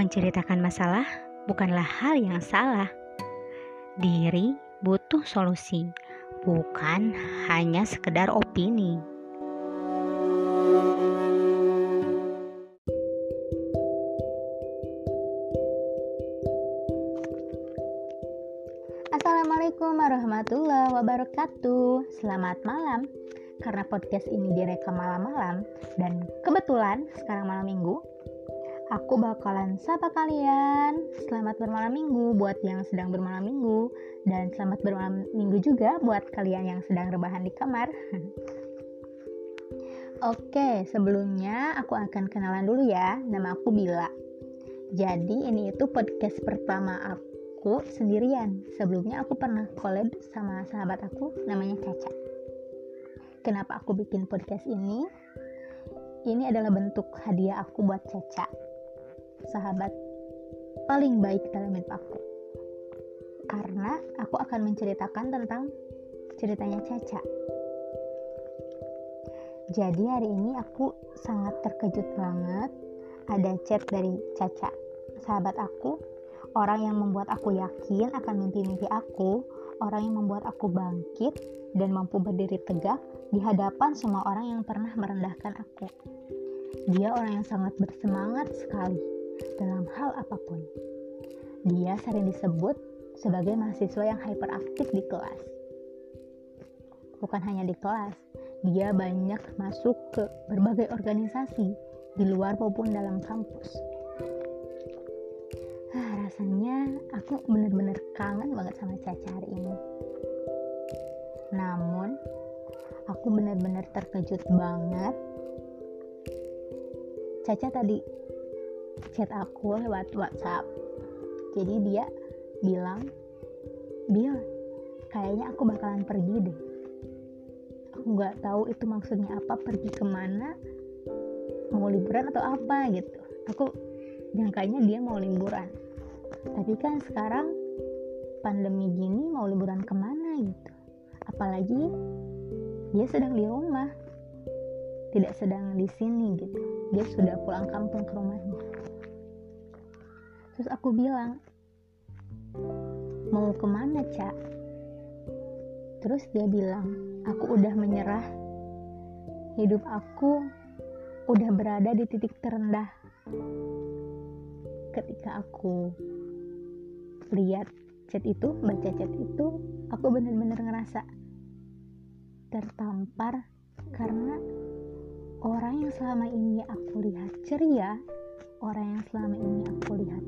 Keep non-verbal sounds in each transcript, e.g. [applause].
Menceritakan masalah bukanlah hal yang salah. Diri butuh solusi, bukan hanya sekedar opini. Assalamualaikum warahmatullahi wabarakatuh. Selamat malam. Karena podcast ini direkam malam-malam dan kebetulan sekarang malam minggu, aku bakalan sapa kalian. Selamat bermalam minggu buat yang sedang bermalam minggu dan selamat bermalam minggu juga buat kalian yang sedang rebahan di kamar. [laughs] Oke, sebelumnya aku akan kenalan dulu ya. Nama aku Bila. Jadi ini itu podcast pertama aku sendirian. Sebelumnya aku pernah collab sama sahabat aku namanya Caca. Kenapa aku bikin podcast ini? Ini adalah bentuk hadiah aku buat Caca sahabat paling baik dalam aku. Karena aku akan menceritakan tentang ceritanya Caca. Jadi hari ini aku sangat terkejut banget. Ada chat dari Caca. Sahabat aku orang yang membuat aku yakin akan mimpi-mimpi aku orang yang membuat aku bangkit dan mampu berdiri tegak di hadapan semua orang yang pernah merendahkan aku. Dia orang yang sangat bersemangat sekali dalam hal apa pun. Dia sering disebut sebagai mahasiswa yang hyperaktif di kelas. Bukan hanya di kelas, dia banyak masuk ke berbagai organisasi di luar maupun dalam kampus. Ah, rasanya aku benar-benar kangen banget sama Caca hari ini. Namun, aku benar-benar terkejut banget. Caca tadi chat aku lewat WhatsApp. Jadi dia bilang Bill kayaknya aku bakalan pergi deh. Aku nggak tahu itu maksudnya apa pergi ke mana mau liburan atau apa gitu. Aku nyangkanya dia mau liburan. Tapi kan sekarang pandemi gini mau liburan ke mana gitu. Apalagi dia sedang di rumah tidak sedang di sini gitu. Dia sudah pulang kampung ke rumahnya terus aku bilang mau ke mana cak? Terus dia bilang aku udah menyerah. Hidup aku udah berada di titik terendah. Ketika aku lihat chat itu baca chat itu aku benar-benar ngerasa tertampar karena orang yang selama ini aku lihat ceria orang yang selama ini aku lihat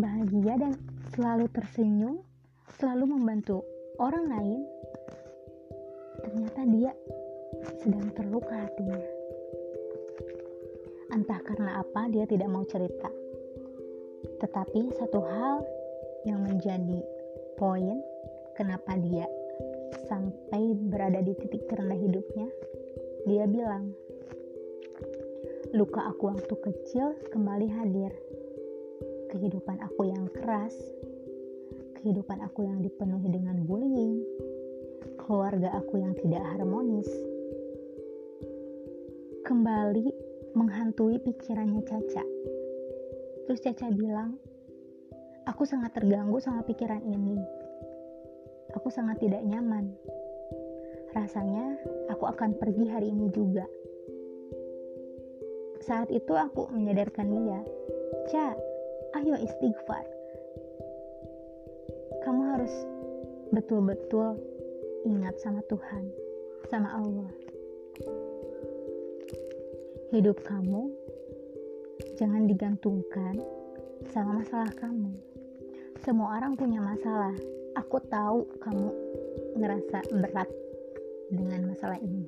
bahagia dan selalu tersenyum, selalu membantu orang lain, ternyata dia sedang terluka hatinya. Entah karena apa dia tidak mau cerita. Tetapi satu hal yang menjadi poin kenapa dia sampai berada di titik terendah hidupnya, dia bilang, luka aku waktu kecil kembali hadir kehidupan aku yang keras, kehidupan aku yang dipenuhi dengan bullying, keluarga aku yang tidak harmonis, kembali menghantui pikirannya Caca. Terus Caca bilang, aku sangat terganggu sama pikiran ini. Aku sangat tidak nyaman. Rasanya aku akan pergi hari ini juga. Saat itu aku menyadarkan dia, Ca, ayo istighfar. Kamu harus betul-betul ingat sama Tuhan sama Allah. Hidup kamu jangan digantungkan sama masalah kamu. Semua orang punya masalah. Aku tahu kamu ngerasa berat dengan masalah ini.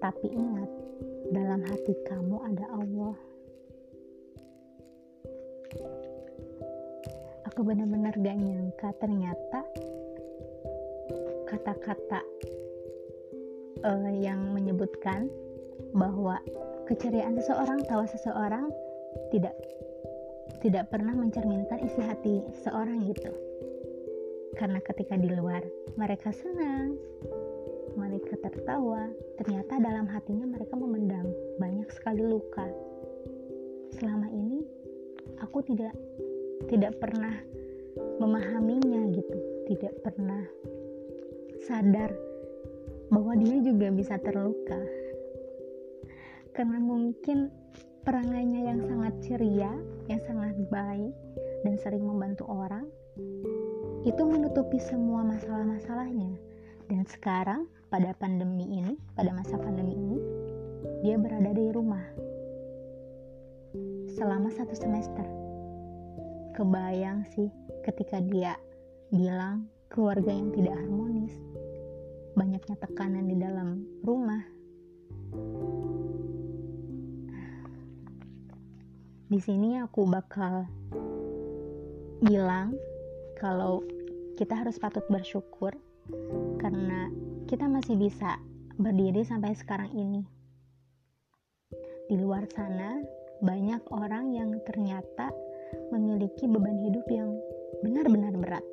Tapi ingat dalam hati kamu ada Allah aku benar-benar gak nyangka ternyata kata-kata uh, yang menyebutkan bahwa keceriaan seseorang, tawa seseorang tidak tidak pernah mencerminkan isi hati seorang gitu. Karena ketika di luar mereka senang, mereka tertawa, ternyata dalam hatinya mereka memendam banyak sekali luka. Selama ini aku tidak tidak pernah memahaminya gitu tidak pernah sadar bahwa dia juga bisa terluka. Karena mungkin perangainya yang sangat ceria yang sangat baik dan sering membantu orang itu menutupi semua masalah-masalahnya. Dan sekarang pada pandemi ini pada masa pandemi ini dia berada di rumah selama satu semester kebayang sih ketika dia bilang keluarga yang tidak harmonis banyaknya tekanan di dalam rumah di sini aku bakal bilang kalau kita harus patut bersyukur karena kita masih bisa berdiri sampai sekarang ini. Di luar sana, banyak orang yang ternyata memiliki beban hidup yang benar-benar berat.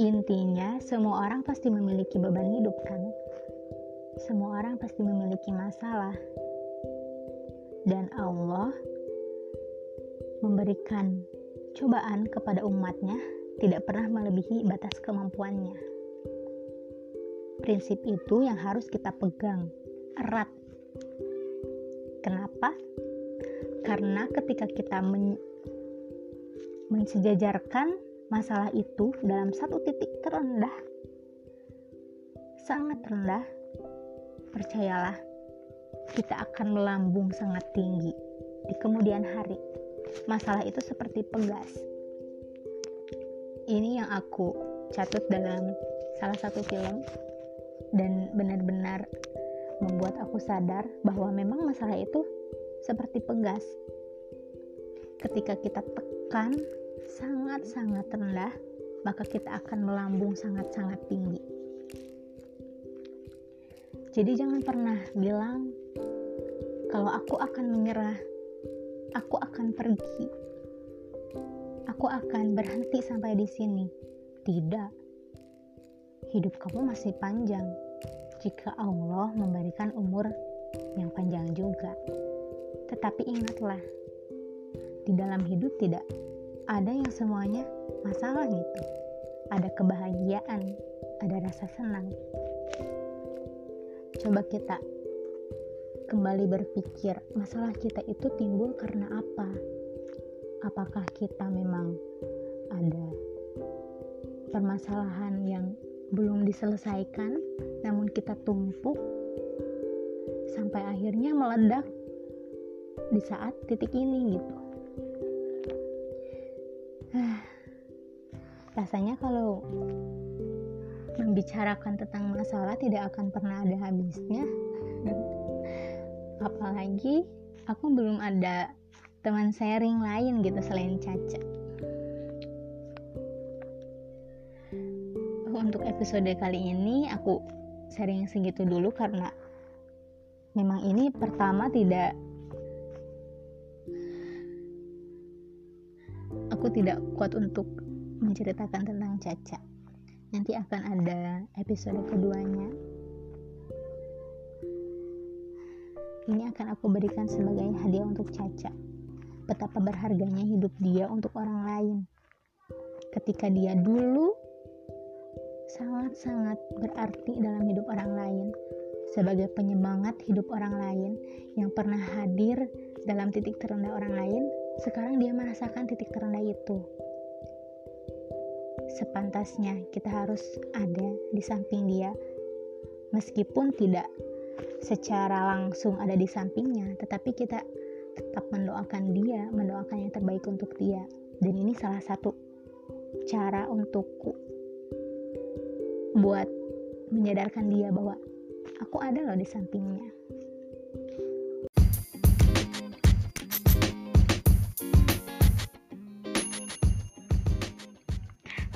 Intinya, semua orang pasti memiliki beban hidup, kan? Semua orang pasti memiliki masalah, dan Allah memberikan cobaan kepada umatnya tidak pernah melebihi batas kemampuannya. Prinsip itu yang harus kita pegang erat. Kenapa? Karena ketika kita men mensejajarkan masalah itu dalam satu titik terendah, sangat rendah, percayalah, kita akan melambung sangat tinggi di kemudian hari. Masalah itu seperti pegas. Ini yang aku catut dalam salah satu film dan benar-benar membuat aku sadar bahwa memang masalah itu seperti pegas. Ketika kita tekan sangat-sangat rendah, maka kita akan melambung sangat-sangat tinggi. Jadi jangan pernah bilang kalau aku akan menyerah, aku akan pergi. Aku akan berhenti sampai di sini. Tidak. Hidup kamu masih panjang jika Allah memberikan umur yang panjang juga. Tetapi ingatlah, di dalam hidup tidak ada yang semuanya masalah gitu. Ada kebahagiaan, ada rasa senang. Coba kita kembali berpikir, masalah kita itu timbul karena apa? Apakah kita memang ada permasalahan yang belum diselesaikan, namun kita tumpuk sampai akhirnya meledak di saat titik ini gitu. Rasanya kalau membicarakan tentang masalah tidak akan pernah ada habisnya. Apalagi aku belum ada teman sharing lain gitu selain Caca. Untuk episode kali ini aku sharing segitu dulu karena memang ini pertama tidak aku tidak kuat untuk menceritakan tentang Caca. Nanti akan ada episode keduanya. Ini akan aku berikan sebagai hadiah untuk Caca. Betapa berharganya hidup dia untuk orang lain. Ketika dia dulu sangat-sangat berarti dalam hidup orang lain. Sebagai penyemangat hidup orang lain yang pernah hadir dalam titik terendah orang lain, sekarang dia merasakan titik terendah itu. Sepantasnya kita harus ada di samping dia, meskipun tidak secara langsung ada di sampingnya, tetapi kita tetap mendoakan dia, mendoakan yang terbaik untuk dia. Dan ini salah satu cara untukku buat menyadarkan dia bahwa aku ada loh di sampingnya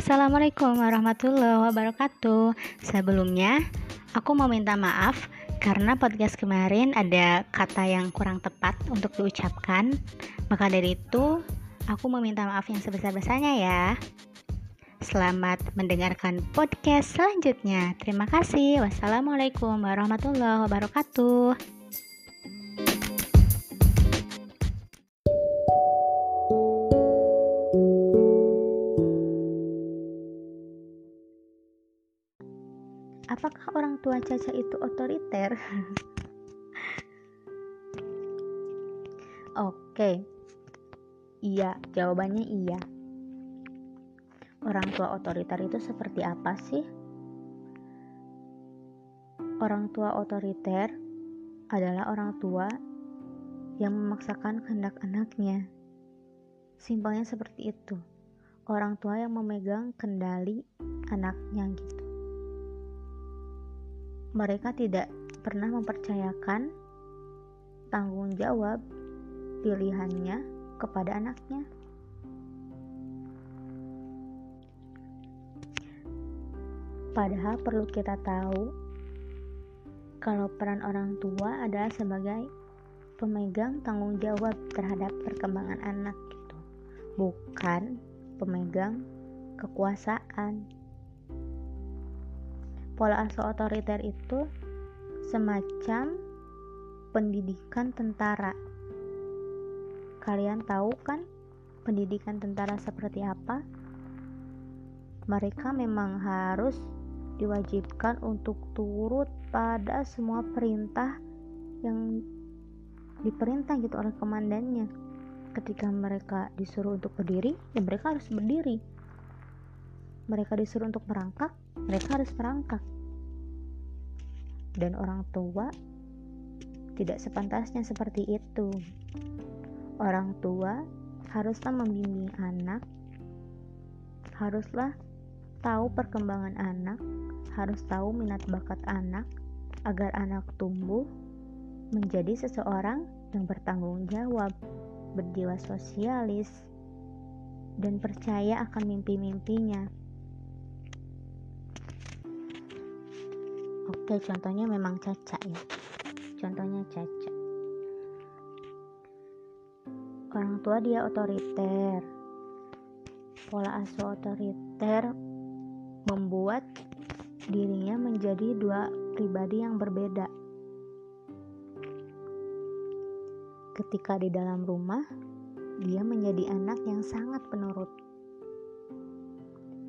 Assalamualaikum warahmatullahi wabarakatuh Sebelumnya aku mau minta maaf karena podcast kemarin ada kata yang kurang tepat untuk diucapkan Maka dari itu aku meminta maaf yang sebesar-besarnya ya Selamat mendengarkan podcast selanjutnya. Terima kasih. Wassalamualaikum warahmatullahi wabarakatuh. Tua Caca itu otoriter? [laughs] Oke, iya, jawabannya iya. Orang tua otoriter itu seperti apa sih? Orang tua otoriter adalah orang tua yang memaksakan kehendak anaknya. Simpelnya seperti itu. Orang tua yang memegang kendali anaknya gitu. Mereka tidak pernah mempercayakan tanggung jawab pilihannya kepada anaknya. Padahal perlu kita tahu kalau peran orang tua adalah sebagai pemegang tanggung jawab terhadap perkembangan anak gitu. Bukan pemegang kekuasaan. Pola asuh otoriter itu semacam pendidikan tentara Kalian tahu kan pendidikan tentara seperti apa? Mereka memang harus diwajibkan untuk turut pada semua perintah yang diperintah gitu oleh komandannya. Ketika mereka disuruh untuk berdiri, ya mereka harus berdiri. Mereka disuruh untuk merangkak, mereka harus merangkak. Dan orang tua tidak sepantasnya seperti itu. Orang tua haruslah membimbing anak, haruslah tahu perkembangan anak, harus tahu minat bakat anak agar anak tumbuh menjadi seseorang yang bertanggung jawab, berjiwa sosialis, dan percaya akan mimpi-mimpinya. Oke, contohnya memang Caca ya. Contohnya Caca. Orang tua dia otoriter. Pola asuh otoriter membuat dirinya menjadi dua pribadi yang berbeda. Ketika di dalam rumah dia menjadi anak yang sangat penurut.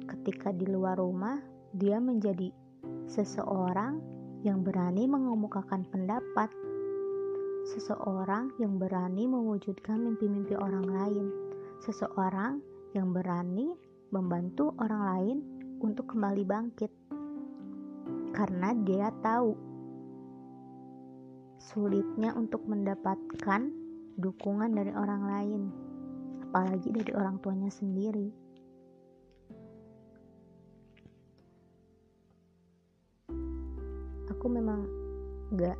Ketika di luar rumah dia menjadi seseorang yang berani mengemukakan pendapat. Seseorang yang berani mewujudkan mimpi-mimpi orang lain, seseorang yang berani membantu orang lain untuk kembali bangkit, karena dia tahu sulitnya untuk mendapatkan dukungan dari orang lain, apalagi dari orang tuanya sendiri. Aku memang gak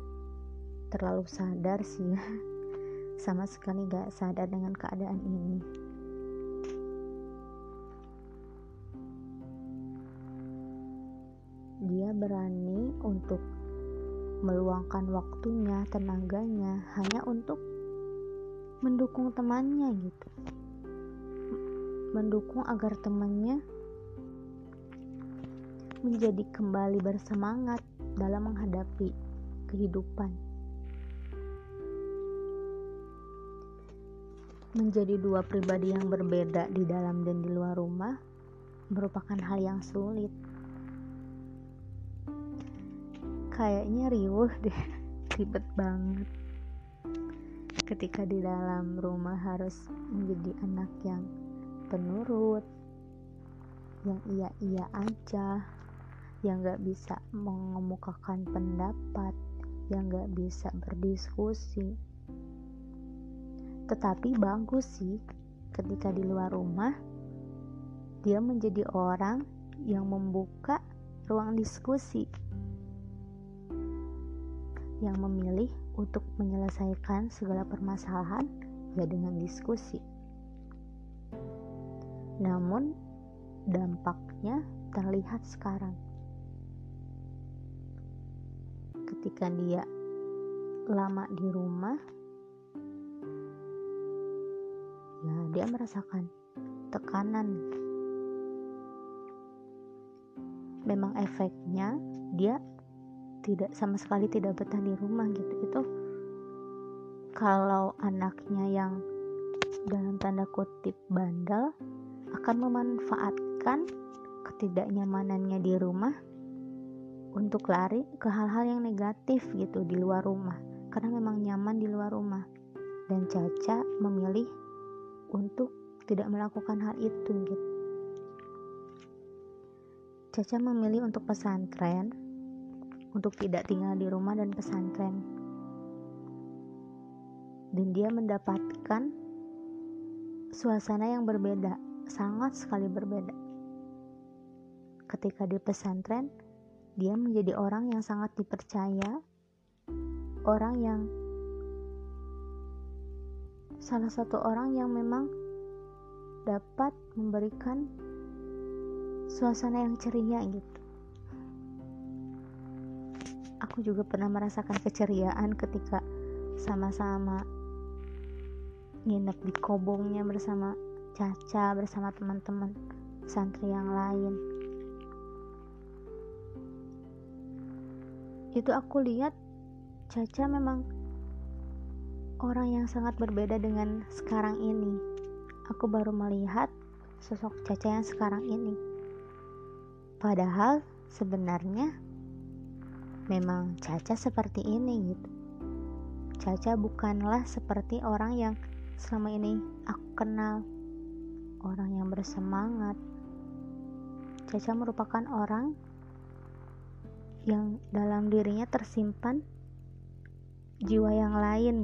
terlalu sadar sih. [laughs] Sama sekali gak sadar dengan keadaan ini. Dia berani untuk meluangkan waktunya, tenaganya hanya untuk mendukung temannya gitu. Mendukung agar temannya menjadi kembali bersemangat dalam menghadapi kehidupan. Menjadi dua pribadi yang berbeda di dalam dan di luar rumah merupakan hal yang sulit. Kayaknya riuh deh, [laughs] ribet banget. Ketika di dalam rumah harus menjadi anak yang penurut, yang iya-iya aja, yang gak bisa mengemukakan pendapat, yang gak bisa berdiskusi, tetapi bagus sih ketika di luar rumah dia menjadi orang yang membuka ruang diskusi yang memilih untuk menyelesaikan segala permasalahan ya dengan diskusi. Namun dampaknya terlihat sekarang. Ketika dia lama di rumah, ya dia merasakan tekanan. Memang efeknya dia tidak sama sekali tidak betah di rumah gitu. Itu kalau anaknya yang dalam tanda kutip bandel akan memanfaatkan ketidaknyamanannya di rumah untuk lari ke hal-hal yang negatif gitu di luar rumah karena memang nyaman di luar rumah. Dan Caca memilih untuk tidak melakukan hal itu gitu. Caca memilih untuk pesantren untuk tidak tinggal di rumah dan pesantren. Dan dia mendapatkan suasana yang berbeda sangat sekali berbeda. Ketika di pesantren dia menjadi orang yang sangat dipercaya, orang yang salah satu orang yang memang dapat memberikan suasana yang ceria gitu. Aku juga pernah merasakan keceriaan ketika sama-sama nginep di kobongnya bersama Caca bersama teman-teman santri yang lain itu aku lihat Caca memang orang yang sangat berbeda dengan sekarang ini. Aku baru melihat sosok Caca yang sekarang ini. Padahal sebenarnya memang Caca seperti ini gitu. Caca bukanlah seperti orang yang selama ini aku kenal. Orang yang bersemangat. Caca merupakan orang yang dalam dirinya tersimpan jiwa yang lain,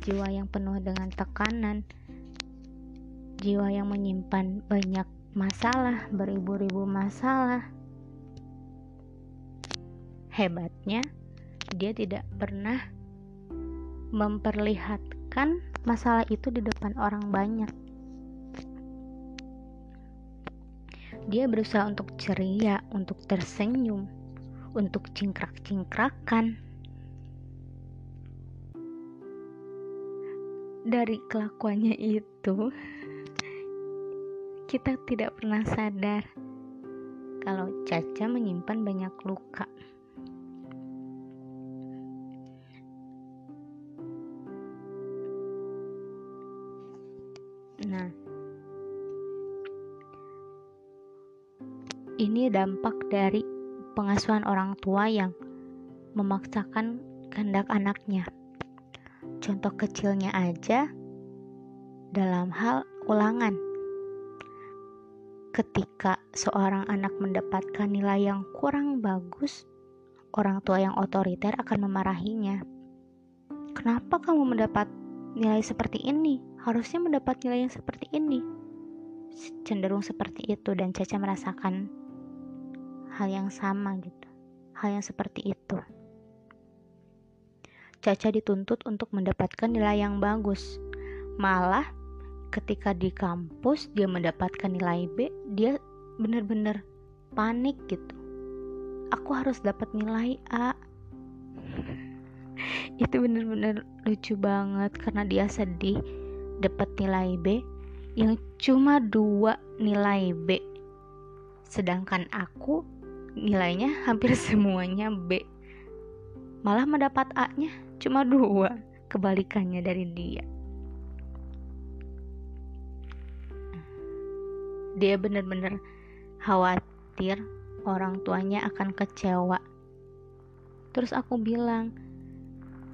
jiwa yang penuh dengan tekanan, jiwa yang menyimpan banyak masalah, beribu-ribu masalah. Hebatnya, dia tidak pernah memperlihatkan masalah itu di depan orang banyak. Dia berusaha untuk ceria, untuk tersenyum, untuk cingkrak-cingkrakan. Dari kelakuannya itu, kita tidak pernah sadar kalau Caca menyimpan banyak luka. Nah, ini dampak dari pengasuhan orang tua yang memaksakan kehendak anaknya. Contoh kecilnya aja dalam hal ulangan. Ketika seorang anak mendapatkan nilai yang kurang bagus, orang tua yang otoriter akan memarahinya. Kenapa kamu mendapat nilai seperti ini? Harusnya mendapat nilai yang seperti ini. Cenderung seperti itu dan Caca merasakan hal yang sama gitu. Hal yang seperti itu. Caca dituntut untuk mendapatkan nilai yang bagus. Malah ketika di kampus dia mendapatkan nilai B dia bener-bener panik gitu. Aku harus dapat nilai A. [laughs] Itu bener-bener lucu banget karena dia sedih dapat nilai B yang cuma dua nilai B. Sedangkan aku nilainya hampir [laughs] semuanya B. Malah mendapat A nya cuma dua kebalikannya dari dia. Dia benar-benar khawatir orang tuanya akan kecewa. Terus aku bilang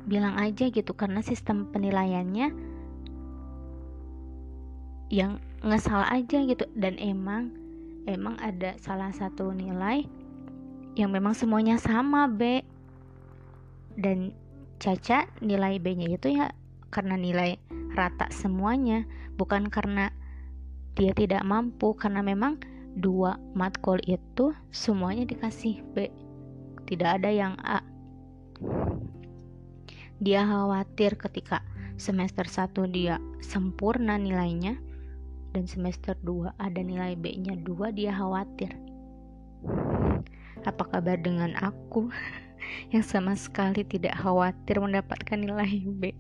bilang aja gitu karena sistem penilaiannya yang ngesal aja gitu. Dan emang emang ada salah satu nilai yang memang semuanya sama B. Dan Caca nilai B-nya itu ya karena nilai rata semuanya bukan karena dia tidak mampu karena memang dua matkul itu semuanya dikasih B. Tidak ada yang A. Dia khawatir ketika semester 1 dia sempurna nilainya dan semester 2 ada nilai B-nya 2 dia khawatir apa kabar dengan aku [laughs] yang sama sekali tidak khawatir mendapatkan nilai B?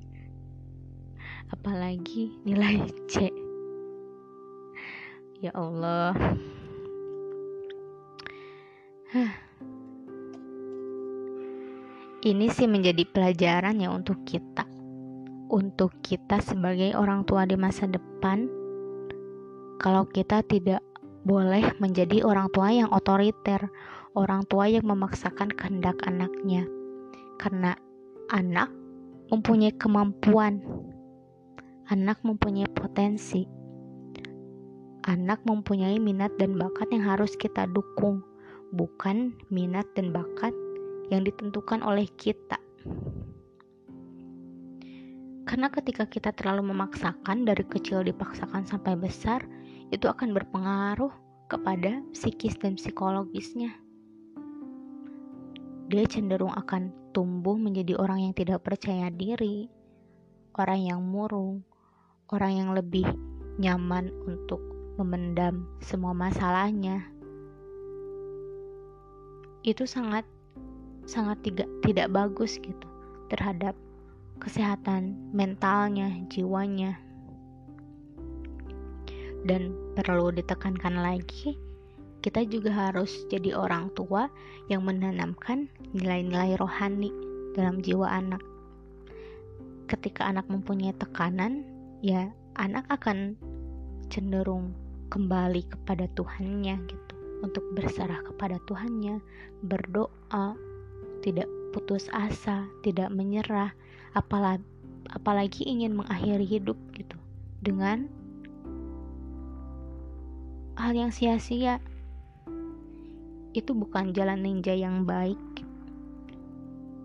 Apalagi nilai C. Ya Allah. [sighs] Ini sih menjadi pelajaran ya untuk kita. Untuk kita sebagai orang tua di masa depan, kalau kita tidak boleh menjadi orang tua yang otoriter, orang tua yang memaksakan kehendak anaknya. Karena anak mempunyai kemampuan, anak mempunyai potensi, anak mempunyai minat dan bakat yang harus kita dukung, bukan minat dan bakat yang ditentukan oleh kita. Karena ketika kita terlalu memaksakan dari kecil dipaksakan sampai besar, itu akan berpengaruh kepada psikis dan psikologisnya. Dia cenderung akan tumbuh menjadi orang yang tidak percaya diri, orang yang murung, orang yang lebih nyaman untuk memendam semua masalahnya. Itu sangat sangat tidak tidak bagus gitu terhadap kesehatan mentalnya, jiwanya. Dan perlu ditekankan lagi, kita juga harus jadi orang tua yang menanamkan nilai-nilai rohani dalam jiwa anak. Ketika anak mempunyai tekanan, ya anak akan cenderung kembali kepada Tuhannya gitu, untuk berserah kepada Tuhannya, berdoa, tidak putus asa, tidak menyerah, apalagi apalagi ingin mengakhiri hidup gitu dengan hal yang sia-sia itu bukan jalan ninja yang baik.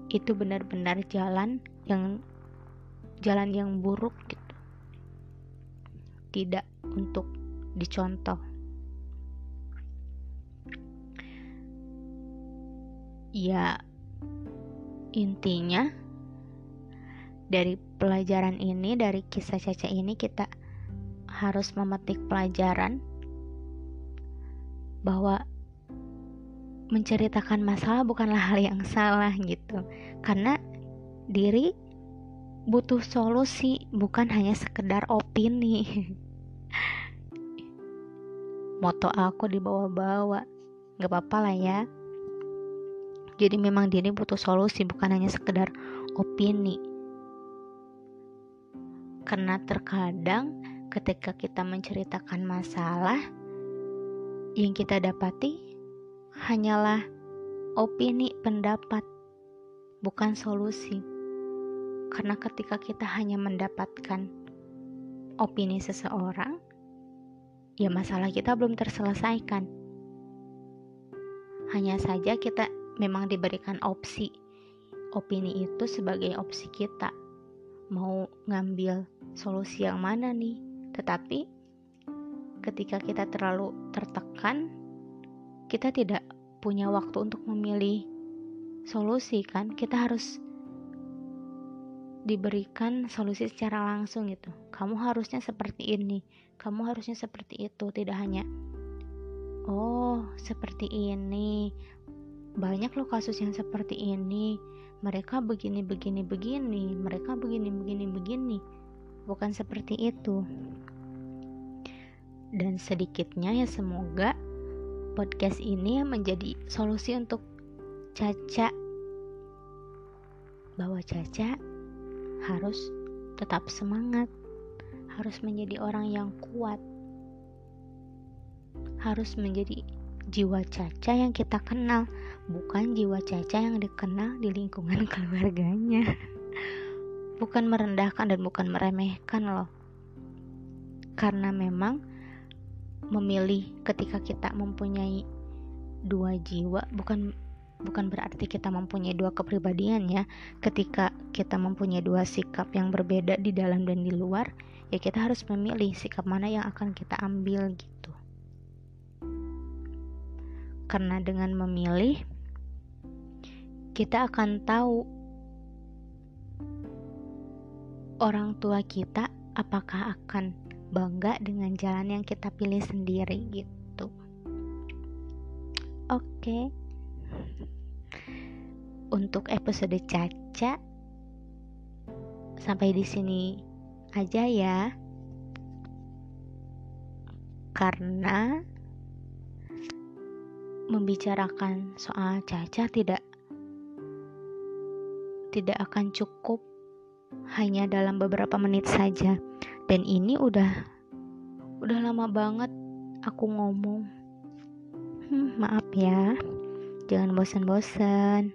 Itu benar-benar jalan yang jalan yang buruk gitu. Tidak untuk dicontoh. Ya intinya dari pelajaran ini, dari kisah Caca ini kita harus memetik pelajaran bahwa menceritakan masalah bukanlah hal yang salah gitu. Karena diri butuh solusi, bukan hanya sekedar opini. [laughs] Moto aku dibawa-bawa, gak apa-apa lah ya. Jadi memang diri butuh solusi, bukan hanya sekedar opini karena terkadang ketika kita menceritakan masalah yang kita dapati hanyalah opini pendapat, bukan solusi. Karena ketika kita hanya mendapatkan opini seseorang, ya masalah kita belum terselesaikan. Hanya saja kita memang diberikan opsi. Opini itu sebagai opsi kita mau ngambil solusi yang mana nih. Tetapi ketika kita terlalu tertekan, kita tidak punya waktu untuk memilih solusi kan. Kita harus diberikan solusi secara langsung gitu. Kamu harusnya seperti ini, kamu harusnya seperti itu, tidak hanya oh, seperti ini. Banyak loh kasus yang seperti ini mereka begini begini begini mereka begini begini begini bukan seperti itu dan sedikitnya ya semoga podcast ini menjadi solusi untuk Caca bahwa Caca harus tetap semangat harus menjadi orang yang kuat harus menjadi jiwa Caca yang kita kenal, bukan jiwa Caca yang dikenal di lingkungan [laughs] keluarganya. Bukan merendahkan dan bukan meremehkan loh. Karena memang memilih ketika kita mempunyai dua jiwa bukan bukan berarti kita mempunyai dua kepribadian ya. Ketika kita mempunyai dua sikap yang berbeda di dalam dan di luar, ya kita harus memilih sikap mana yang akan kita ambil gitu karena dengan memilih kita akan tahu orang tua kita apakah akan bangga dengan jalan yang kita pilih sendiri gitu. Oke. Okay. Untuk episode Caca sampai di sini aja ya. Karena membicarakan soal Caca tidak tidak akan cukup hanya dalam beberapa menit saja dan ini udah udah lama banget aku ngomong, hm, maaf ya, jangan bosan-bosan.